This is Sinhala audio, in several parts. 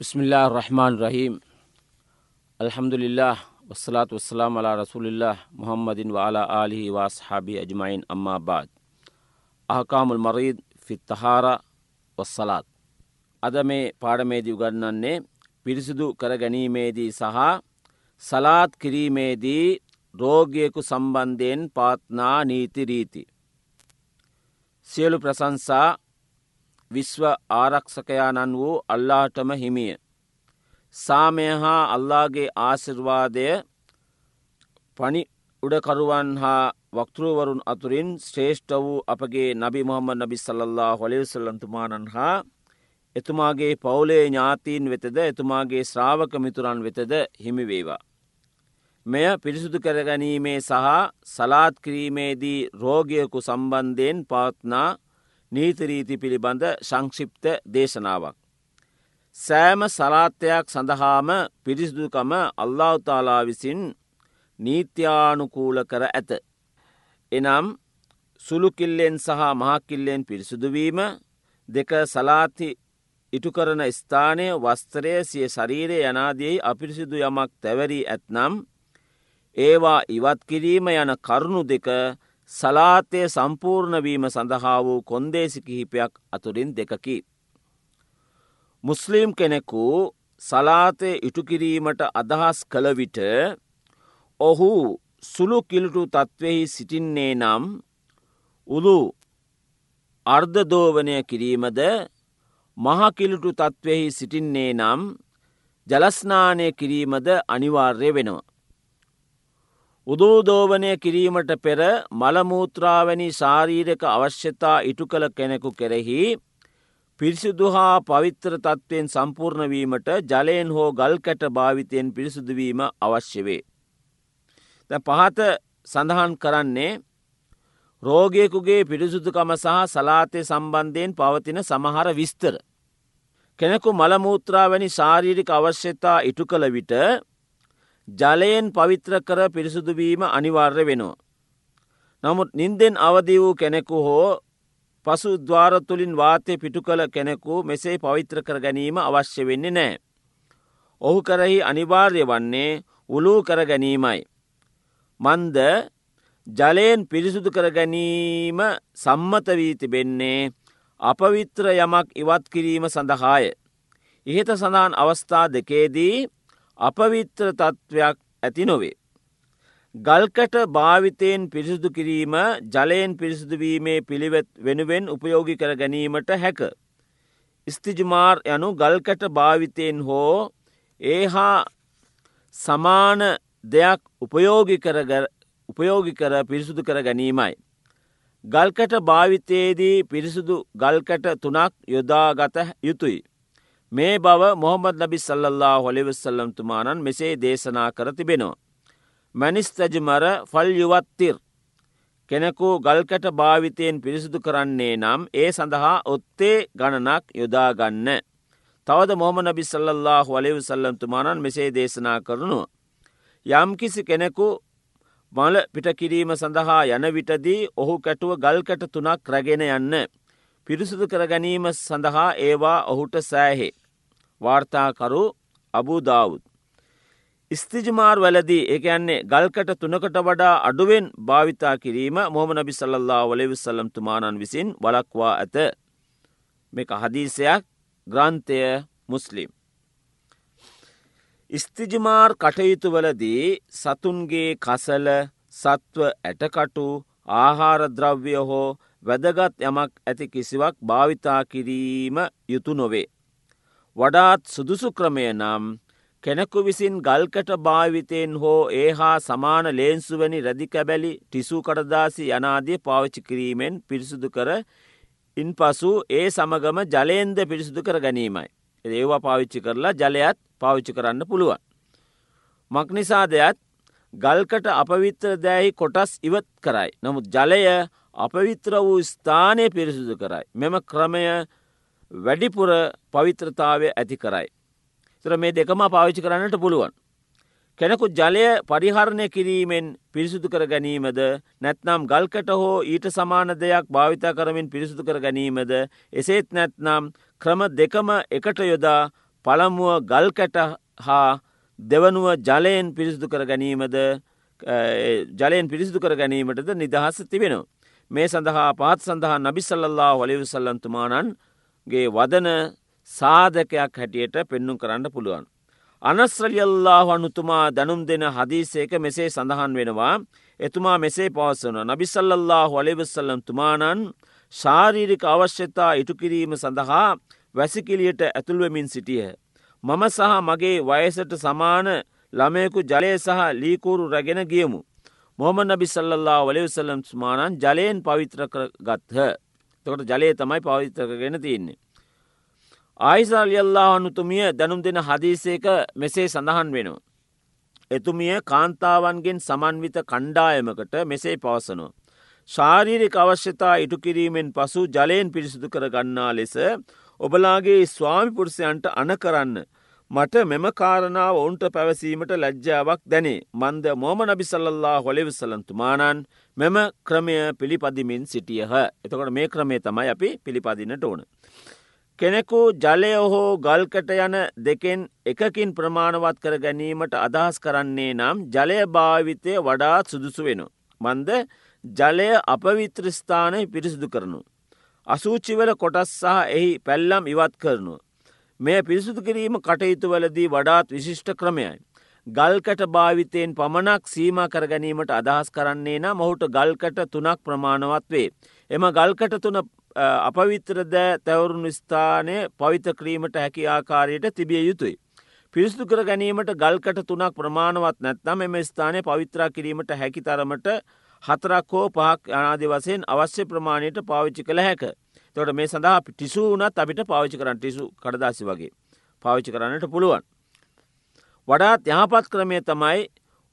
ബിസ്മില്ലാ റഹ്മാൻ റഹീം അലഹമുല്ലാ വസ്സലാത്തു വസ്സലാം അല റസൂലില്ലാ മുഹമ്മദിൻ വാല അലിഹി വാസ്ഹാബി അജ്മൈൻ അമ്മാബാദ് അഹ്കാമുൽ മറീദ് ഫി തഹാറ ವಸ್ಸಲಾತ್ ಅದ ಮೇ ಪಾಡಮೇದಿವುಗಳನ್ನೇ ಪಿರಿಸಿದು ಕರಗಣೀಮೇದಿ ಸಹ ಸಲಾತ್ ಕಿರಿಮೇದಿ ರೋಗಿಯಕು ಸಂಬಂಧೇನ್ ಪಾತ್ನಾ ನೀತಿ ರೀತಿ ಸೇಲು ಪ್ರಶಂಸಾ විශ්ව ආරක්ෂකයානන් වූ අල්ලාටම හිමිය. සාමය හා අල්ලාගේ ආසිර්වාදය පනි උඩකරුවන් හා වක්තෘවරුන් අතුරින් ශ්‍රේෂ්ඨ වූ අපගේ නබි මොහම්මද නබි සල්له හොලෙවසල්ලන්තුමානන් හා එතුමාගේ පවුලේ ඥාතීන් වෙතද එතුමාගේ ශ්‍රාවක මිතුරන් වෙතද හිමිවේවා. මෙය පිරිසුදු කරගැනීමේ සහ සලාත් කිරීමේදී රෝගයකු සම්බන්ධයෙන් පවත්නා නීතිරීති පිළිබඳ සංක්ෂිප්ත දේශනාවක්. සෑම සලාත්තයක් සඳහාම පිරිසිදුකම අල්ලාවතාලා විසින් නීත්‍යානුකූල කර ඇත. එනම් සුළුකිල්ලෙන් සහ මහකිල්ලෙන් පිරිසුදුවීම දෙක සලාති ඉටුකරන ස්ථානය වස්තරය සිය ශරීරය යනාදයෙහි අපිරිසිදු යමක් තැවරී ඇත්නම් ඒවා ඉවත් කිරීම යන කරුණු දෙක සලාතය සම්පූර්ණවීම සඳහා වූ කොන්දේසි කිහිපයක් අතුරින් දෙකකි. මුස්ලිම් කෙනෙකු සලාතය ඉටුකිරීමට අදහස් කළ විට ඔහු සුළු කිලුටු තත්ත්වෙහි සිටින්නේ නම් උළු අර්ධදෝවනය කිරීමද මහකිලුටු තත්ත්වෙහි සිටින්නේ නම් ජලස්නානය කිරීමද අනිවාර්ය වෙනවා. උදූදෝවනය කිරීමට පෙර මළමූත්‍රාවැනි ශාරීරක අවශ්‍යතා ඉටු කළ කෙනෙකු කෙරෙහි පිරිසිදු හා පවිත්‍ර තත්ත්වයෙන් සම්පූර්ණවීමට ජලයෙන් හෝ ගල්කැට භාවිතයෙන් පිරිසිදුවීම අවශ්‍ය වේ. පහත සඳහන් කරන්නේ රෝගයකුගේ පිරිසුදුකම සහ සලාතය සම්බන්ධයෙන් පවතින සමහර විස්තර. කෙනෙකු මළමූත්‍රාවැනි ශාරීරික අවශ්‍යතා ඉටු කළ විට ජලයෙන් පවිත්‍ර කර පිරිසුදුවීම අනිවාර්ය වෙනවා. නමුත් නින්දෙන් අවදි වූ කෙනෙකු හෝ පසු දවාරතුළින් වාතය පිටු කළ කෙනෙකු මෙසේ පවිත්‍ර කර ගැනීම අවශ්‍ය වෙන්නේ නෑ. ඔහු කරෙහි අනිවාර්ය වන්නේ උලූ කර ගැනීමයි. මන්ද ජලයෙන් පිරිසුදු කර ගැනීම සම්මත වී තිබෙන්නේ අපවිත්‍ර යමක් ඉවත් කිරීම සඳහාය. ඉහත සඳහන් අවස්ථා දෙකේදී අපවිත්‍ර තත්ත්වයක් ඇති නොවේ. ගල්කට භාවිතයෙන් පිරිසුදු කිරීම ජලයෙන් පිරිසුදුවීමේ පිළිවෙත් වෙනුවෙන් උපයෝගි කර ගැනීමට හැක. ස්තිජමාර් යනු ගල්කට භාවිතයෙන් හෝ ඒ හා සමාන දෙයක් උපයෝගි උපයෝගි කර පිරිසුදු කර ගැනීමයි. ගල්කට භාවිතයේදී පිරිසුදු ගල්කට තුනක් යොදාගත යුතුයි. මේ බව මොහොමද නබි සල්ලල්ලා හොලිවෙසල්ලම්තුමානන් මෙසේ දේශනා කර තිබෙනවා. මැනිස්තජමර ෆල්යුවත්තිර් කෙනෙකු ගල්කට භාවිතයෙන් පිරිසිදු කරන්නේ නම් ඒ සඳහා ඔත්තේ ගණනක් යොදාගන්න. තවද මොහම නබි සල්ලල්ලා හොලිව සල්ලම්තුමානන් මෙසේ දේශනා කරනවා. යම්කිසි කෙනෙකු මල පිටකිරීම සඳහා යන විටදී ඔහු කැටුව ගල්කට තුනක් රැගෙන යන්න. පිරිසුදු කර ගැනීම සඳහා ඒවා ඔහුට සෑහේ. වාර්තාකරු අබූදාවුත්. ස්තිජමාර් වැලදී එක යන්නේ ගල්කට තුනකට වඩා අඩුවෙන් භාවිතා කිරීම මොහම නබි සල්له වලවිසල්ලම්තුමානන් විසින් වලක්වා ඇත. මේක හදීසයක් ග්‍රන්ථය මුස්ලිම්. ස්තිජමාර් කටයුතුවලදී සතුන්ගේ කසල සත්ව ඇටකටු ආහාරද්‍රව්‍ය හෝ වැදගත් යමක් ඇති කිසිවක් භාවිතා කිරීම යුතු නොවේ. වඩාත් සුදුසු ක්‍රමය නම් කෙනෙකු විසින් ගල්කට භාවිතයෙන් හෝ ඒ හා සමාන ලේන්සුවැනි රැදිකැබැලි ටිසු කඩදාසි යනාදිය පාවිච්චි කිරීමෙන් පිරිසුදු කර ඉන් පසු ඒ සමගම ජලයෙන්ද පිරිසුදු කර ගැනීමයි. ඒවා පාවිච්චි කරලා ජලයත් පාවිච්චි කරන්න පුළුවන්. මක්නිසා දෙයත් ගල්කට අපවිත්‍ර දෑහි කොටස් ඉවත් කරයි. නමුත් ජලය අපවිත්‍ර වූ ස්ථානය පිරිසුදු කරයි. මෙම ක්‍රමය වැඩිපුර පවිත්‍රතාවය ඇති කරයි. තර මේ දෙකම පාවිච්චි කරන්නට පුළුවන්. කෙනෙකු ජලය පරිහරණය කිරීමෙන් පිරිසුදු කර ගැනීමද නැත්නම් ගල්කට හෝ ඊට සමාන දෙයක් භාවිතා කරමින් පිරිසුදු කර ගැනීමද එසේත් නැත්නම් ක්‍රම දෙකම එකට යොදා පළමුුව ගල්කැට හා දෙවනුව ජලයෙන් පිරිසිදු කර ගැනීමද ජලයෙන් පිරිසිදු කර ගැනීමටද නිදහස තිබෙනවා. මේ සඳහා පාත් සඳහා නබිසල්ලල්ලා වලිවසල්ලන්තුමානන්ගේ වදන සාධකයක් හැටියට පෙන්නුම් කරන්න පුළුවන්. අනස්්‍රලියල්ලා අනුතුමා දැනුම් දෙන හදීසේක මෙසේ සඳහන් වෙනවා එතුමා මෙසේ පවස්සන නබිසල්ලල්له හොලිවස්සල්ලම් තුමානන් ශාරීරික අවශ්‍යතා ඉටුකිරීම සඳහා වැසිකිලියට ඇතුළුවමින් සිටිය. මම සහ මගේ වයසට සමාන ළමයකු ජලය සහ ලීකූරු රැගෙන ගියමු. මොහම නබි සල්ලල්ලා වලවසල්ලම් ස්මානන් ජලයෙන් පවිත්‍ර ගත්හ. තොට ජලය තමයි පවිත්‍රකගෙන තියන්නේ. ආයිසාල්යල්ලා අනුතුමිය දැනුම් දෙන හදීසේක මෙසේ සඳහන් වෙනවා. එතුමිය කාන්තාවන්ගෙන් සමන්විත කණ්ඩායමකට මෙසේ පවසනෝ. ශාරීරික අවශ්‍යතා ඉටුකිරීමෙන් පසු ජලයෙන් පිරිසිදු කර ගන්නා ලෙස ඔබලාගේ ස්වාමිපුරුෂයන්ට අන කරන්න. මට මෙම කාරණාව ඔවුන්ට පැවසීමට ලැජ්ජාවක් දැනේ මන්ද මෝම නබිසල්ලල්ලා හොලිවිසලන්තුමානන් මෙම ක්‍රමය පිළිපදිමින් සිටියහ. එතකොට මේ ක්‍රමේ තමයි අපි පිළිපදිනට ඕන. කෙනෙකු ජලය හෝ ගල්කට යන දෙකෙන් එකකින් ප්‍රමාණවත් කර ගැනීමට අදහස් කරන්නේ නම් ජලය භාවිතය වඩාත් සුදුසු වෙන. මන්ද ජලය අපවිත්‍රස්ථානය පිරිසිදු කරනු. අසූචිවල කොටස් සහ එහි පැල්ලම් ඉවත් කරනු. මේ පිරිසුදු කිරීම කටයුතුවලදී වඩාත් විශිෂ්ට ක්‍රමයයි. ගල්කට භාවිතයෙන් පමණක් සීම කරගැනීමට අදහස් කරන්නේ නම් මොහුට ගල්කට තුනක් ප්‍රමාණවත් වේ. එම ගල්කට තුන අපවිත්‍රද තැවරුණු ස්ථානය පවිත ක්‍රීමට හැකි ආකාරයට තිබිය යුතුයි. පිරිස්තු කර ගැනීමට ගල්කට තුනක් ප්‍රමාණවත් නැත්නම් එම ස්ථානය පවිත්‍රා කිරීමට හැකි තරමට හතරක් හෝ පහක් අනාදි වසයෙන් අවශ්‍ය ප්‍රමාණයට පාවිච්චි කළ හැක. තොට මේ සඳහා ටිසුනත් අපිට පාවිච්චි කරන්න ටිසු කඩදාසි වගේ පාවිච්චි කරන්නට පුළුවන්. වඩාත් යහපත් ක්‍රමය තමයි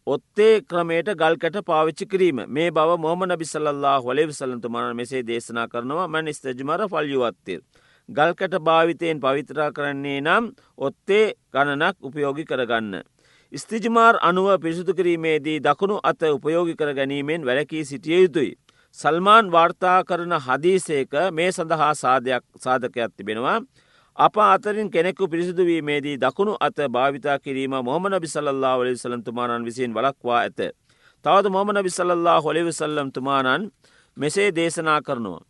ඔත්තේ ක්‍රමයට ගල්කට පාවිච්චි කිරීම මේ බව මොහම නබිසල්له හොලෙ විසලන්තුමාන මෙසේ දේශනා කරනවා මැන ස්තජමර ෆල්යුවත්තේ. ගල්කට භාවිතයෙන් පවිතරා කරන්නේ නම් ඔත්තේ ගණනක් උපයෝගි කරගන්න. ස්තිජමාර් අනුව පිරිසුදු කිරීමේදී දකුණු අත උපයෝගි කර ගැනීමෙන් වැලකී සිටිය යුතුයි. සල්මාන් වාර්තා කරන හදීසේක මේ සඳහා සාධකයක් තිබෙනවා. අප අතරින් කෙනෙකු පිරිසිදුවීමේදී දකුණු අත භාවිතා කිරීම මොහමන බිසල්ලා වලි සලන්තුමානන් විසින් වලක්වා ඇත. තවද මොහමන බිසල්ලා හොලිවිසල්ලම් තුමානන් මෙසේ දේශනා කරනවා.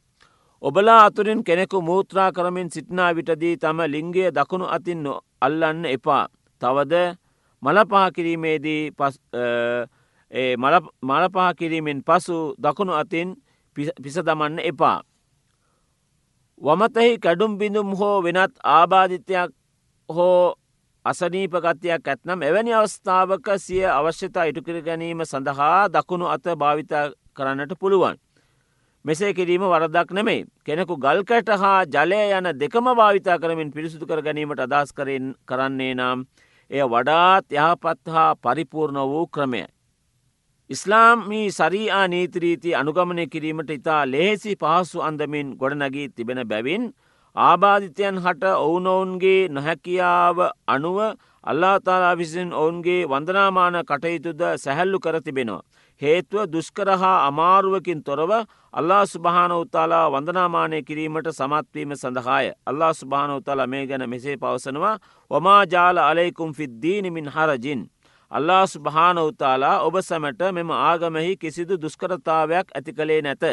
ඔබලා අතුරින් කෙනෙකු මූත්‍රා කරමින් සිටිනා විටදී තම ලිංගේ දකුණු අතින් අල්ලන්න එපා. තවද මලපා කිරීමේදී පස් මලපා කිරීමෙන් පසු දකුණු අතින් පිස දමන්න එපා. වමතෙහි කැඩුම් බිඳුම් හෝ වෙනත් ආබාධිතයක් හෝ අසනීපගත්යක් ඇත්නම් එවැනි අවස්ථාවක සිය අවශ්‍යතා ඉටුකර ගැනීම සඳහා දකුණු අත භාවිතා කරන්නට පුළුවන්. මෙසේ කිරීම වරදක් නෙමේ කෙනෙකු ගල්කට හා ජලය යන දෙකම භාවිතා කරමින් පිරිසුදු කර ගැනීමට අදස් කරෙන් කරන්නේ නම් එය වඩාත් යහපත් හා පරිපූර්ණ වූ ක්‍රමය. ඉස්ලාම්මී සරීආ නීතිරීති අනුගමනය කිරීමට ඉතා ලේසි පහසු අන්දමින් ගොඩනැගී තිබෙන බැවින් ආබාධිතයන් හට ඔවුනොවුන්ගේ නොහැකියාව අනුව අල්ලාතාලා විසින් ඔවුන්ගේ වන්දනාමාන කටයුතුද සැහැල්ලු කර තිබෙනවා. හේතුව දුෂ්කරහා අමාරුවකින් තොරව අල්ලා සුභාන උත්තාලා වන්දනාමානය කිරීමට සමත්වීම සඳහාය. අල්ලා සුභාන උත්තාලා මේ ගැන මෙසේ පවසනවා වමාජාල අලෙකුම් ෆිද්දීනමින් හරජින්. අල්ලා ස්භාන උතාලා ඔබ සැමට මෙම ආගමෙහි කිසිදු දුස්කරතාවයක් ඇති කළේ නැත.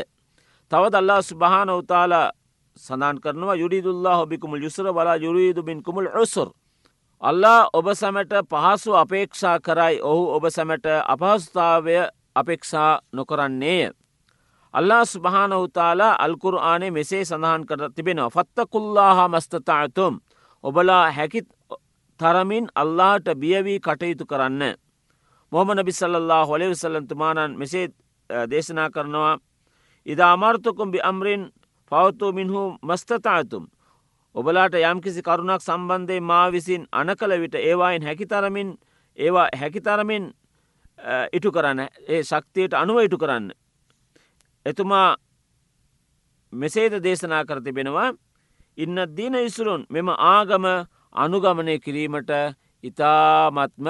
තවද අල්ලා ස්භාන උතාලා සඳන් කරනවා යුරිදුල්ලා හොබිකුමුල් යුසර බලා යුරීදුබින් කුමුල් ඔසුර. අල්ලා ඔබ සැමට පහසු අපේක්ෂා කරයි ඔහු ඔබ සැමට අපහස්ථාවය අපේක්ෂා නොකරන්නේය. අල්ලා ස්භාන උතාලා අල්කුර ආනේ මෙසේ සඳහන් කර තිබෙනවා ෆත්තකුල්ලාහා මස්තතාතුම් ඔබලා හැකි තරමින් අල්ලාට බියවී කටයුතු කරන්න. මොහම නබිසල්له හොලෙවිසල්ලන්තුමානන් මෙසේ දේශනා කරනවා ඉද අමර්තකුම් බි අම්රින් පවතු මින්හු මස්තතාතුම්. ඔබලාට යම්කිසි කරුණක් සම්බන්ධය මා විසින් අන කළ විට ඒවායින් හැකිතරමින් ඒවා හැකිතරමින් ඉටු කරන්න ඒ ශක්තියට අනුව ඉටු කරන්න. එතුමා මෙසේද දේශනා කරතිබෙනවා ඉන්න දීන ඉසුරුන් මෙම ආගම අනුගමනය කිරීමට ඉතාමත්ම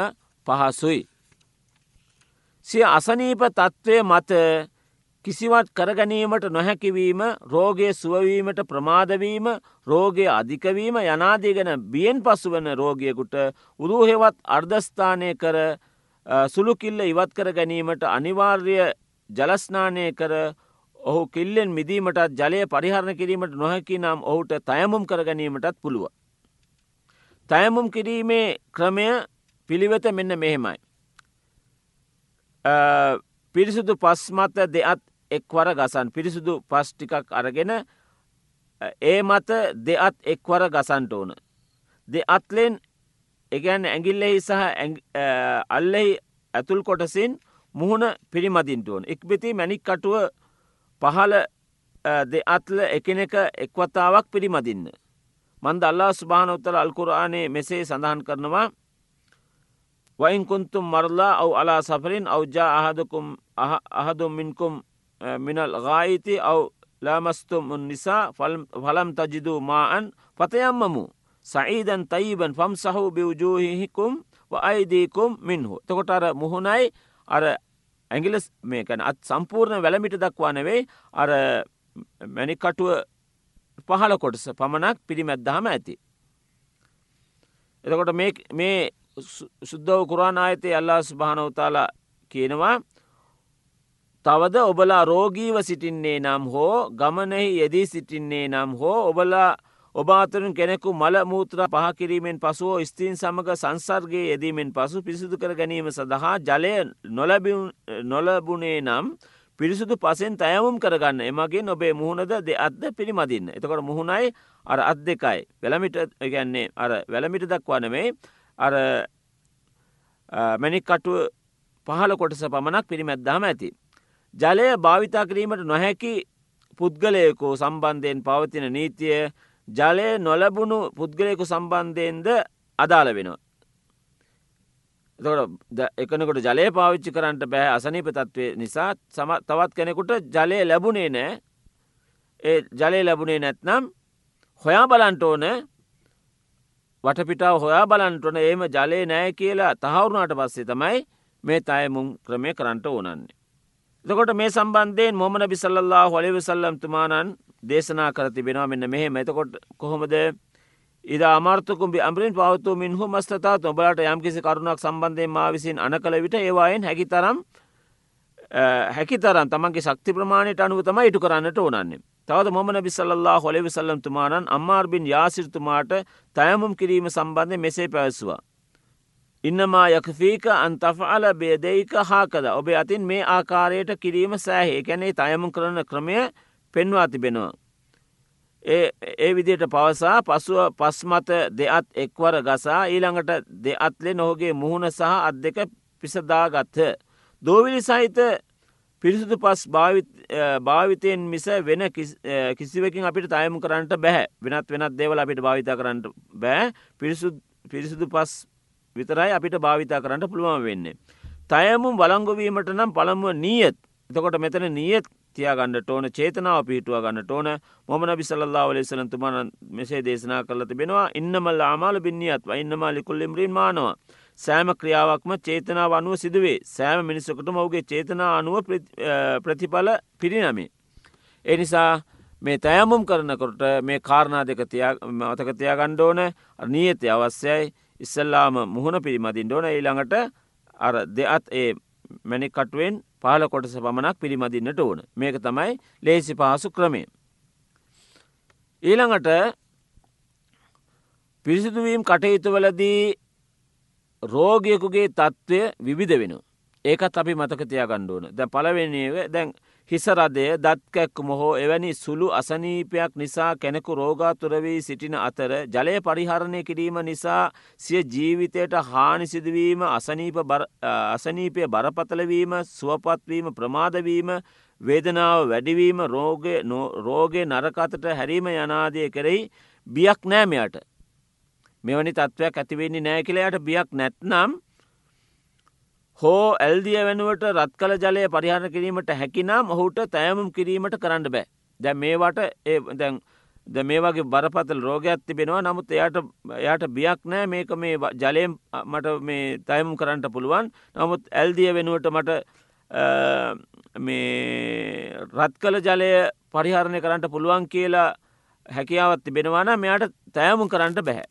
පහසුයි. සිය අසනීප තත්ත්වය මත කිසිවත් කරගැනීමට නොහැකිවීම රෝගය සුවවීමට ප්‍රමාදවීම රෝගය අධිකවීම යනාදී ගැන බියෙන් පසු වන රෝගයකුට උරුහෙවත් අර්ධස්ථානය කර සුළුකිල්ල ඉවත් කර ගැනීමට අනිවාර්ය ජලස්නානය කර ඔහු කිල්ලෙන් මිදීමටත් ජලය පරිහරණ කිරීමට නොහැකි නම් ඔහුට තයමුම් කර ගැනීමටත් පුළුව. තයමුම් කිරීමේ ක්‍රමය පිළිවෙත මෙන්න මෙහෙමයි. පිරිසුදු පස්මත දෙත් එක්වර ගසන් පිරිසුදු පස් ටිකක් අරගෙන ඒ මත දෙත් එක්වර ගසන්ට ඕන. දෙ අත්ලෙන් එකන් ඇගිල්ලෙහි සහ අල්ලෙහි ඇතුල් කොටසින් මුහුණ පිරිමදින්ට ඕන. එක්බෙති මැනික් කටුව පහල දෙ අත්ල එකනෙක එක්වතාවක් පිරිමදින්න. මන්ද අල්ලා ස්භානොත්තර අල්කුරආනේ මෙසේ සඳහන් කරනවා වයින්කුන්තුම් මරලා අව අලා සපරින් අවජා අහදකුම් අහදුම්මින්කුම් මිනල් ගායිති අව ලාමස්තුම් නිසා ෆලම් තජිදූ මාअන් පතයම්මමු සයිදන් තයිබන් ෆම් සහු බිවජූහිහිකුම් අයිදීකුම් මින්හු. තකොට අර මුහුණයි අර ඇගිල මේකන අත් සම්පූර්ණ වැළමිට දක්වා නෙවෙයි අර මැනිකටුව පහල කොටස පමණක් පිරිමැද්දාම ඇති. එතකොට මේ සුද්දව කුරාණ ආයතය අල්ලා ස්භානවතාලා කියනවා තවද ඔබලා රෝගීව සිටින්නේ නම් හෝ ගමනෙහි යෙදී සිටින්නේ නම් හෝ ඔබලා ඔබාතරුන් කෙනෙකු මල මූත්‍ර පහකිරීමෙන් පසුව ස්තීන් සමඟ සංසර්ගේ යෙදීමෙන් පසු පිසිදු කර ගැනීම සඳහා ජලය නොලබුණේ නම් පිරිසුදු පසෙන් තයමුම් කරගන්න එමගින් ඔබේ මුහුණද දෙ අත්ද පිළිමදින්න. එතකොට මුහුණයි අර අත් දෙකයි වෙළමිට ගැන්නේ අර වැළමිට දක්වනමේ අර මැනික් කටුව පහල කොටස පමණක් පිරිමැද්දාම ඇති. ජලය භාවිතා කිරීමට නොහැකි පුද්ගලයකු සම්බන්ධයෙන් පවතින නීතිය ජලය නොලබුණු පුද්ගලයකු සම්බන්ධයෙන්ද අදාළ වෙනවා. එකනකොට ජලය පාවිච්චි කරන්නට බෑ අසනීප තත්වය නිසා සම තවත් කෙනෙකුට ජලය ලැබුණේ නෑ ඒ ජලය ලැබුණේ නැත්නම් හොයා බලන්ට ඕන වටපිටාව හොයා බලන්ටන ඒම ජලය නෑ කියලා තහවුරුණට පස්සේ තමයි මේ තයමුම් ක්‍රමය කරන්නට ඕනන්නේ. එතකොට මේ සම්බන්ධයෙන් මොමන බිසල්له හොලිවිසල්ලම් තුමානන් දේශනා කර තිබෙනවා මෙන්න මෙහෙ මෙතකොට කොහොමද ඉද අමාර්තකුම් අමරින් පවතු මින්හු මස්ථතා ඔබලට යම්කිසි කරුණක් සම්බන්ධය මා විසින් අන කළ විට ඒවායෙන් හැකි තරම් හැකි තරන් තමන්ගේ ශක්ති ප්‍රමාණයට අනුව තම ඉටු කරන්නට ඕනන්නේ. තවද මොමන බිසල්له හොලිවිසල්ලම් තුමානන් අම්මාර්බින් යාසිරතුමාට තයමුම් කිරීම සම්බන්ධය මෙසේ පැවැස්වා. ඉන්නමා යකෆීක අන්තෆාල බේදයික හාකද ඔබේ අතින් මේ ආකාරයට කිරීම සෑහේ කැනෙ තයමු කරන ක්‍රමය පෙන්වා තිබෙනවා. ඒ ඒ විදියට පවසා පසුව පස්මත දෙත් එක්වර ගසා ඊළඟට දෙඅත්ලෙ නොහුගේ මුහුණ සහ අත් දෙක පිසදාගත්හ. දෝවිලි සහිත පිරිසුදු පස් භාවිතයෙන් මිස වෙන කිසිවකින් අපිට තයමු කරන්නට බැහැ වෙනත් වෙනත් දේවල අපිට භාවිතා කරන්නට බෑ පිරිසුදු පස් විතරයි අපිට භාවිතා කරන්නට පුළුවන් වෙන්නේ. තයමුම් වලංගොවීමට නම් පළමුුව නීයත් එතකොට මෙතන නීයත් තියාගන්නට ඕන චේතනාව පිහිටුව ගන්නට ඕන. මොමන බිසල්ලා වලෙසලතුමන මෙසේ දේශනා කරල තිබෙනවා ඉන්නමල් ආමාල බින්නියත් ඉන්නමාලිකුල්ලිම්රින් මානවා. සෑම ක්‍රියාවක්ම චේතනාව අනුව සිදුවේ. සෑම මිනිස්සකට මවගේ චේතනා අනුව ප්‍රතිඵල පිරිනමේ. එනිසා මේ තයමුම් කරනකොට මේ කාරණා දෙක මතක තියාගණ්ඩ ඕන. නීයති අවශ්‍යයි. ඉස්සල්ලාම මුහුණ පිරිමදින් ඩෝන ඊළඟට අර දෙත් ඒ මැනි කටුවෙන් පාල කොටස පමණක් පිරිමදින්නට ඕන මේක තමයි ලේසි පහසු ක්‍රමේ. ඊළඟට පිරිසිදුවීම් කටයුතුවලදී රෝගයකුගේ තත්ත්වය විවිධ වෙන. ඒකත් අපි මතකතියා ගණ්ඩුවන ද පලවෙනිව දැන් හිසරදය දත්කැක්කුම හෝ එවැනි සුළු අසනීපයක් නිසා කෙනෙකු රෝගාතුරවී සිටින අතර ජලය පරිහරණය කිරීම නිසා සිය ජීවිතයට හානිසිදුවීම අසනීපය බරපතලවීම සුවපත්වීම ප්‍රමාදවීම වේදනාව වැඩිවීම රෝගය නරකතට හැරීම යනාදය කෙරෙහි බියක් නෑමයට මෙවැනි තත්ත්වයක් ඇතිවෙන්නේ නෑ කියලයට බියක් නැත්නම් හෝ ඇල්දිය වෙනුවට රත් කළ ජලය පරිහරණ කිරීමට හැකිනම් ඔහුට තෑමුම් කිරීමට කරන්න බෑ. දැ මේවට දැන් ද මේ වගේ බරපතල් රෝගයක් තිබෙනවා. නමුත් එයට එයට බියක් නෑ. මේක මේ ජලයෙන් මට මේ තයමුම් කරන්නට පුළුවන්. නමුත් ඇල්දිය වෙනුවට මට මේ රත් කළ ජලය පරිහරණය කරන්නට පුළුවන් කියලා හැකියාවත් තිබෙනවාන මෙයාට තෑමුම් කරන්නට බැහැ.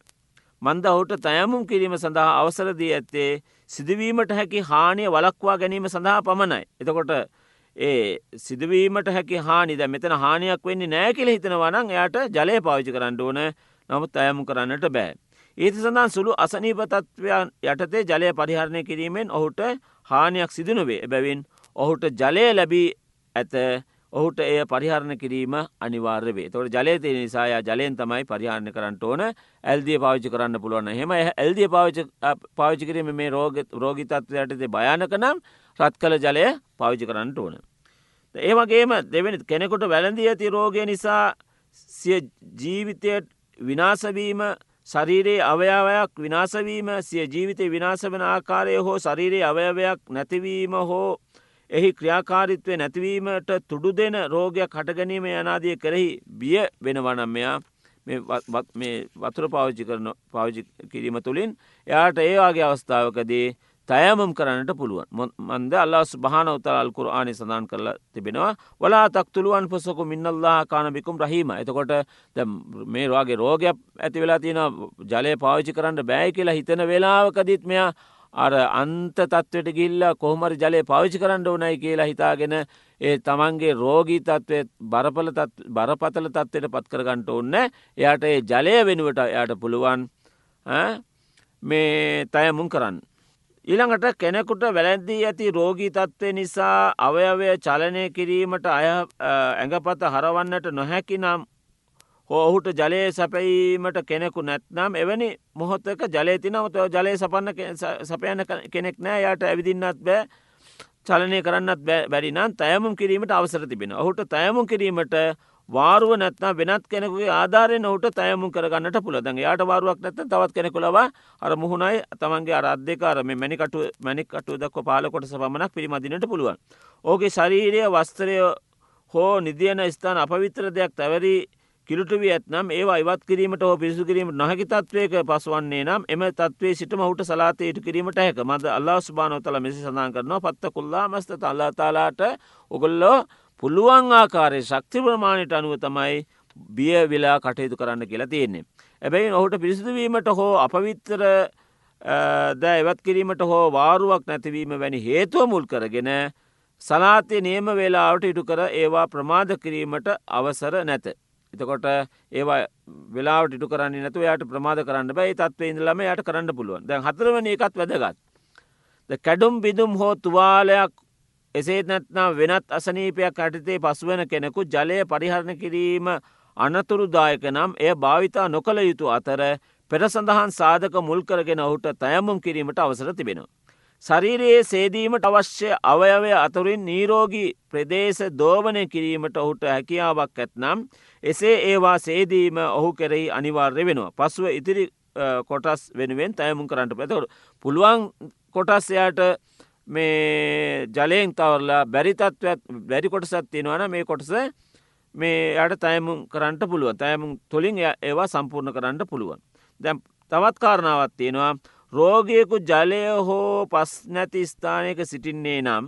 මන්ද ඔහුට තයමුම් කිරීම සඳහා අවසරදී ඇත්තේ සිදුවීමට හැකි හානිය වලක්වා ගැනීම සඳහා පමණයි. එතකොට ඒ සිදුවීමට හැකි හානි ද මෙතන හානියක් වෙන්නේ නෑ කියල හිතනවනං එයට ජලය පාවිචි කරන්න ඕන නමුත් අයමු කරන්නට බෑ. ඒති සඳහන් සුළු අසනීපතත්වයන් යටතේ ජලය පරිහරණය කිරීමෙන් ඔහුට හානියක් සිදුනවේ එබැවින් ඔහුට ජලය ලැබී ඇත ඔහුට එය පරිහරණ කිරීම අනිවාර්ය වේ. තොට ජලයතය නිසාය ජලයෙන් තමයි පරිහරණ කරන්නට ඕන. ඇල්දිය පාවිච්චි කරන්න පුළුවන් හෙම ඇල්දිය පාවිච්චි කිරීම මේ රෝග රෝගිතත්වයටද භයානක නම් රත් කළ ජලය පාවිච්චි කරන්නට ඕන. ඒවගේම දෙවැනි කෙනෙකුට වැළඳී ඇති රෝගය නිසා සිය ජීවිතයට විනාසවීම ශරීරයේ අවයාවයක් විනාසවීම සිය ජීවිතය විනාස වන ආකාරය හෝ ශරීරයේ අවයවයක් නැතිවීම හෝ එහි ක්‍රියාකාරිත්වය නැතිවීමට තුඩු දෙන රෝගයක් හටගැනීම යනාදිය කෙරෙහි බිය වෙනවනම්මයා මේ වතුර පාවිච්චි කරන පාවිචි කිරීම තුළින් එයාට ඒවාගේ අවස්ථාවකදී තයමම් කරන්නට පුළුවන්. මන්ද අල්ලාස් භාන උතර අල්කුර ආනි සඳන් කරලා තිබෙනවා වලා තක්තුළුවන් පොසොකු මින්නල්ලා කානබිකුම් රහීම. එතකොට මේ වගේ රෝගයක් ඇති වෙලා තියෙන ජලය පාවිච්චි කරන්න බෑ කියලා හිතන වෙලාවකදීත් මෙයා අර අන්ත තත්වට ගිල්ල කොහමරි ජලය පාවිච්චි කරන්න ඕනයි කියලා හිතාගෙන ඒ තමන්ගේ රෝගී තත්ත්වය බරපල බරපතල තත්වයට පත් කරගන්නට ඔන්න එයට ඒ ජලය වෙනුවට යට පුළුවන් මේ තයමුන් කරන්න. ඊළඟට කෙනෙකුට වැලැද්දී ඇති රෝගී තත්ත්වය නිසා අවයවය චලනය කිරීමට අය ඇඟපත හරවන්නට නොහැකි නම් හෝහුට ජලය සැපීමට කෙනෙකු නැත්නම් එවැනි මොහොත්තක ජලයතිනවත ජලය සපන්න සපයන කෙනෙක් නෑ. යට ඇවිදින්නත් බෑ. චලනය කරන්නත් බැරිනම් තයමුම් කිරීමට අවසර තිබෙන. ඔහුට තයමුම් කිරීමට වාරුව නැත්නම් වෙනත් කෙනෙකුගේ ආධාරයෙන් ඔහුට තයමු කරගන්නට පුළදන් යාට වාරුවක් නැත තවත් කෙනෙකුලවා අර මුහුණයි තමන්ගේ අරද්දක අර මේ මැනිකටු මැනිකටු දක්ව පාලකොට පමණක් පිරිමදිනට පුළුවන්. ඕගේ ශරීරය වස්තරය හෝ නිදියන ස්ථාන අපවිත්‍ර දෙයක් තැවරී කිලුටවී ඇත්නම් ඒ අයිවත් කිරීමට හෝ පිසු කිරීම නොහැකි තත්වයක පසුවන්නේ නම් එම තත්වේ සිටම හුට සලාතයට කිරීමට හැක මද අල්ලා ස්භානොතල මෙසි සඳන් කරනවා පත්ත කොල්ලා මස්ත අල්ලාතාලාට ඔගොල්ලෝ පුළුවන් ආකාරය ශක්ති ප්‍රමාණයට අනුව තමයි බිය වෙලා කටයුතු කරන්න කියලා තියෙන්නේ. ඇබැයි ඔහුට පිරිසිදුවීමට හෝ අපවිත්තර ද එවත් කිරීමට හෝ වාරුවක් නැතිවීම වැනි හේතුව මුල් කරගෙන සලාතය නියම වෙලාවට ඉටු කර ඒවා ප්‍රමාද කිරීමට අවසර නැත. එතකොට ඒවා වෙලාට ඉටු කරන්න නතු යට ප්‍රමාද කරන්න බයි තත්ව ඉඳලම යට කරන්න පුළුවන් දැ හතරවන එකත් වැදගත්. කැඩුම් බිදුම් හෝ තුවාලයක් එසේ නැත්නම් වෙනත් අසනීපයක් අටතේ පසුවන කෙනෙකු ජලය පරිහරණ කිරීම අනතුරුදායක නම් එය භාවිතා නොකළ යුතු අතර පෙර සඳහන් සාධක මුල් කරගෙන ඔහුට තයමුම් කිරීමට අවසර තිබෙනවා. ශරීරයේ සේදීමට අවශ්‍ය අවයවය අතුරින් නීරෝගී ප්‍රදේශ දෝවනය කිරීමට ඔහුට හැකියාවක් ඇත්නම් එසේ ඒවා සේදීම ඔහු කෙරෙහි අනිවාර්ය වෙනවා. පසුව ඉතිරි කොටස් වෙනුවෙන් තයමුම් කරන්නට පැතවට පුළුවන් කොටස්යාට මේ ජලයෙන් තවරලා බැරිතත්වත් බැරි කොටසත් තියෙනවන මේ කොටස මේ යට තයමුම් කරන්නට පුළුවන් තයමුම් තුළින් ඒවා සම්පූර්ණ කරන්න පුළුවන්. දැම් තවත් කාරණාවත් තියෙනවා රෝගයකු ජලය හෝ පස් නැති ස්ථානයක සිටින්නේ නම්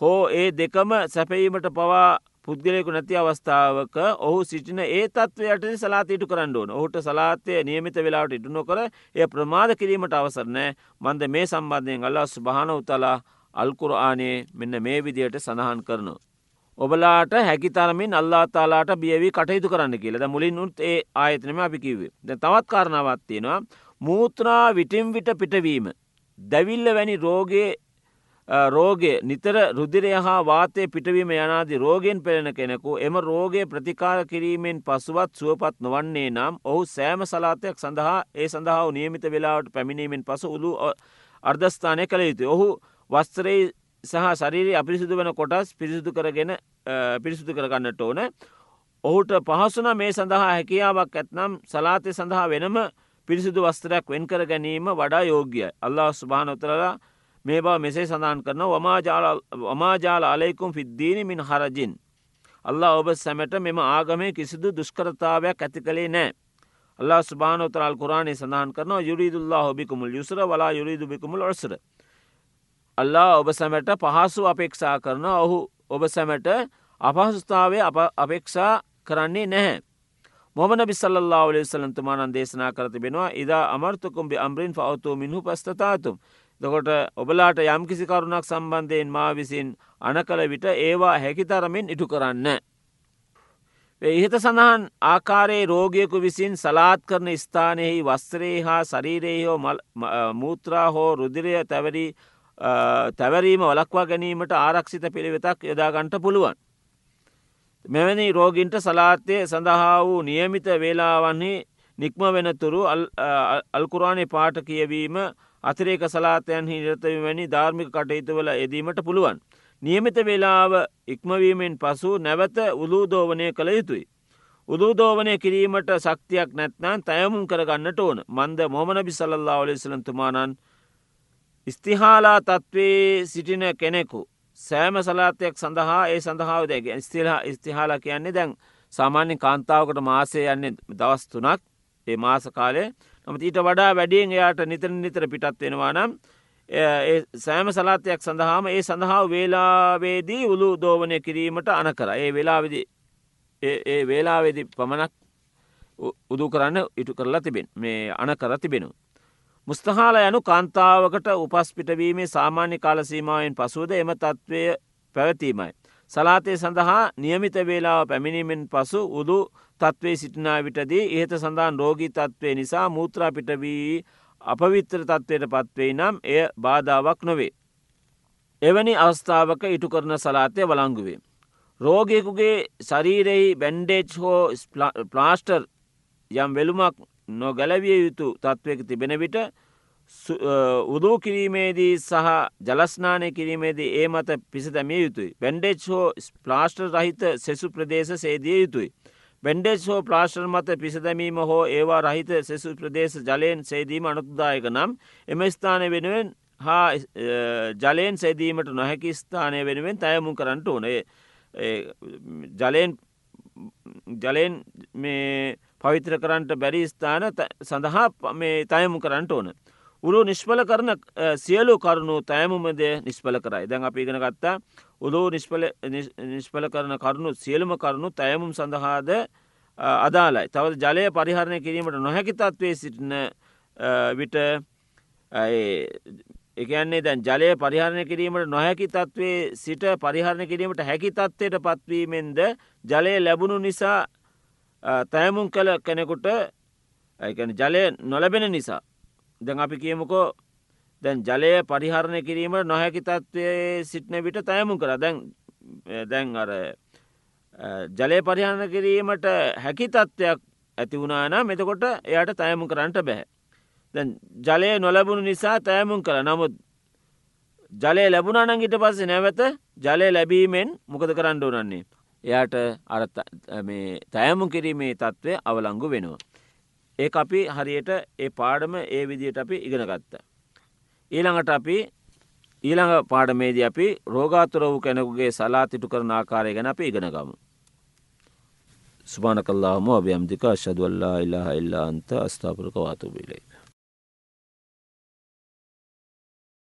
හෝ ඒ දෙකම සැපීමට පවා පුද්ගලයකු නැති අවස්ථාවක ඔහු සිටින ඒ තත්වයට සලාතීට කරන්න ඕන. ඔහුට සලාතය නියමිත වෙලාවට ඉටු නොකර එය ප්‍රමාද කිරීමට අවසරනෑ මන්ද මේ සම්බන්ධයෙන් අල්ලස් භාන උතලා අල්කුරආනේ මෙන්න මේ විදියට සඳහන් කරනවා. ඔබලාට හැකිතරමින් අල්ලාතාලාට බියවී කටයුතු කරන්න කියලද මුලින් උත් ඒ ආයතනම අපි කිවේ ද තවත් කාරණාවත් තියෙනවා. මූත්‍රා විටිම් විට පිටවීම. දැවිල්ල වැනි රෝගේ රෝගය නිතර රුදිරය හා වාතය පිටවීම යනාදි රෝගෙන් පෙළෙන කෙනෙකු එම රෝගය ප්‍රතිකාර කිරීමෙන් පසුවත් සුවපත් නොවන්නේ නම් ඔහු සෑම සලාතයක් සඳහා ඒ සඳහා නියමිත වෙලාවට පැමිණීමෙන් පසු උළු අර්ධස්ථානය කළ යුතු. ඔහු වස්තරයේ සහ ශරීරී අපිරිසිදු වන කොටස් පිරිසිදු කරගෙන පිරිසිදු කරගන්නට ඕන. ඔහුට පහසුන මේ සඳහා හැකියාවක් ඇත්නම් සලාතය සඳහා වෙනම පිරිසිදු වස්තරයක් වෙන්කර ගැනීම වඩා යෝග්‍යයි. අල්له ස්භානොතරලා මේ බව මෙසේ සඳහන් කරන වමාජාල අලෙකුම් ෆිද්දීන මින් හරජින්. අල්ලා ඔබ සැමට මෙම ආගමේ කිසිදු දුෂ්කරතාවයක් ඇති කළේ නෑ. අල්ලා ස්භානෝතරල් කුරාණය සඳහන් කරන යුරිදුල්ලා හොබිකුමුල් යුසර වලා යුරිදු බිකුමුල් ඔසර. අල්ලා ඔබ සැමට පහසු අපේක්ෂා කරන ඔහු ඔබ සැමට අපහසුස්ථාවය අපේක්ෂා කරන්නේ නැහැ. මොමන බිසල්ලා ලෙසලන්තුමානන් දේශනා කරතිබෙනවා ඉදා අමර්තකුම්බි අම්රින් පවතු මිනු පස්ථතාතුම්. දකොට ඔබලාට යම් කිසි කරුණක් සම්බන්ධයෙන් මා විසින් අන කළ විට ඒවා හැකිතරමින් ඉටු කරන්න. ඉහත සඳහන් ආකාරයේ රෝගයකු විසින් සලාත් කරන ස්ථානයෙහි වස්ත්‍රයේ හා ශරීරයේ හෝ මූත්‍රා හෝ රුදිරය තැවරී තැවරීම වලක්වා ගැනීමට ආරක්ෂිත පිළිවෙතක් යොදාගන්ට පුළුවන්. මෙවැනි රෝගින්ට සලාත්තය සඳහා වූ නියමිත වේලාවන්නේ නික්ම වෙනතුරු අල්කුරාණය පාට කියවීම අතිරේක සලාතයන්හි නිරතවි වැනි ධර්මික කටයුතුවල එදීමට පුළුවන්. නියමිත වෙලාව ඉක්මවීමෙන් පසු නැවත උලූදෝවනය කළ යුතුයි. උදූදෝවනය කිරීමට සක්තියක් නැත්නම් තයමුම් කරගන්නට ඕන මන්ද මොමනබි සල්ලා ඔලෙසලන්තුමානන් ස්තිහාලා තත්වේ සිටින කෙනෙකු සෑම සලාතයක් සඳහා ඒ සඳහාව දැක ස්තිලා ස්තිහාලා කියන්නේ දැන් සාමාන්‍ය කාන්තාවකට මාසය යන්නේ දවස් තුනක් ඒ මාස කාලය නම ඊට වඩා වැඩියෙන් එයාට නිතර නිතර පිටත් වෙනවා නම් සෑම සලාතයක් සඳහාම ඒ සඳහා වේලාවේදී උළු දෝවනය කිරීමට අන කර ඒ වෙලාවෙදි ඒ වේලාවෙදි පමණක් උදු කරන්න ඉටු කරලා තිබෙන මේ අන කර තිබෙනු. මුස්තහාල යනු කාන්තාවකට උපස් පිටවීමේ සාමාන්‍ය කාලසීමාවෙන් පසුවද එම තත්ත්වය පැවතීමයි. සලාතය සඳහා නියමිත වේලාව පැමිණීමෙන් පසු උදු තත්වේ සිටිනා විටදී ඉහත සඳහන් රෝගී තත්ත්වය නිසා මූත්‍රා පිටවී අපවිත්‍ර තත්වයට පත්වෙයි නම් එය බාධාවක් නොවේ. එවැනි අවස්ථාවක ඉටු කරන සලාතය වලංගුවේ. රෝගයකුගේ ශරීරෙහි බැන්ඩේජ් හෝ ප්ලාස්ටර් යම් වෙළුමක් නොගැලවිය යුතු තත්ත්වයක තිබෙන විට උදූ කිරීමේදී සහ ජලස්නානය කිරීමේදී ඒ මත පිසතැමිය යුතුයි. බැන්ඩෙච් හෝ ප්ලාස්ටර් රහිත සෙසු ප්‍රදේශ සේදිය යුතුයි. බැන්ඩෙච් හෝ ප්ලාස්ටර් මත පිසදැමීම හෝ ඒවා රහිත සෙසු ප්‍රදේශ ජලයෙන් සේදීම අනතුදායක නම් එම ස්ථානය වෙනුවෙන් හා ජලයෙන් සේදීමට නොහැකි ස්ථානය වෙනුවෙන් තයමුම් කරන්නට ඕනේ ජලයෙන් ජලයෙන් මේ පවිත්‍ර කරන්නට බැරි ස්ථාන සඳහා මේ තයමු කරන්නට ඕන. උළු නිෂ්පල කරන සියලු කරුණු තෑමුමද නිස්්පල කරයි. දැන් අපි ඉගෙන ගත්තා උළු නිස්්පල නිෂ්පල කරන කරුණු සියලුම කරුණු තයමුම් සඳහාද අදාලයි තවද ජලය පරිහරණය කිරීමට නොහැකි තත්වේ සිටින විට එකන්නේ දැන් ජලය පරිහරණය කිරීමට නොහැකි තත්වේ සිට පරිහරණය කිරීමට හැකි තත්වයට පත්වීමෙන්ද ජලය ලැබුණු නිසා තෑමුන් කළ කෙනෙකුට ඇකන ජලය නොලබෙන නිසා දැන් අපි කියමුකෝ දැන් ජලය පරිහරණය කිරීමට නොහැකි තත්ත්වය සිටින විට තයමු කර දැන් දැන් අර ජලය පරිහරණ කිරීමට හැකි තත්ත්වයක් ඇති වුණාන මෙතකොට එයට තයමු කරන්නට බැහැ. දැන් ජලය නොලබුණු නිසා තෑමුන් කළ නමුත් ජලය ලැබුණනගිට පස්සේ නැවත ජලය ලැබීමෙන් මොකද කරන්න ඕනන්නේ. එයාට අර තෑමු කිරීමේ තත්ත්වය අවලංගු වෙනවා. ඒ අපි හරියට ඒ පාඩම ඒ විදියට අපි ඉගෙන ගත්ත. ඊළඟට අපි ඊළඟ පාඩමේදී අපි රෝගාතුර වූ කැනෙකුගේ සලාතිටු කරන ආකාරය ගැන අපි ඉගෙන ගමු. සුභාන කල්ලාම අභ්‍යම්තික ශදුවල්ලා ඉල්ලා ඉල්ලා අන්ත අස්ථාපරක වාතුබිලේ.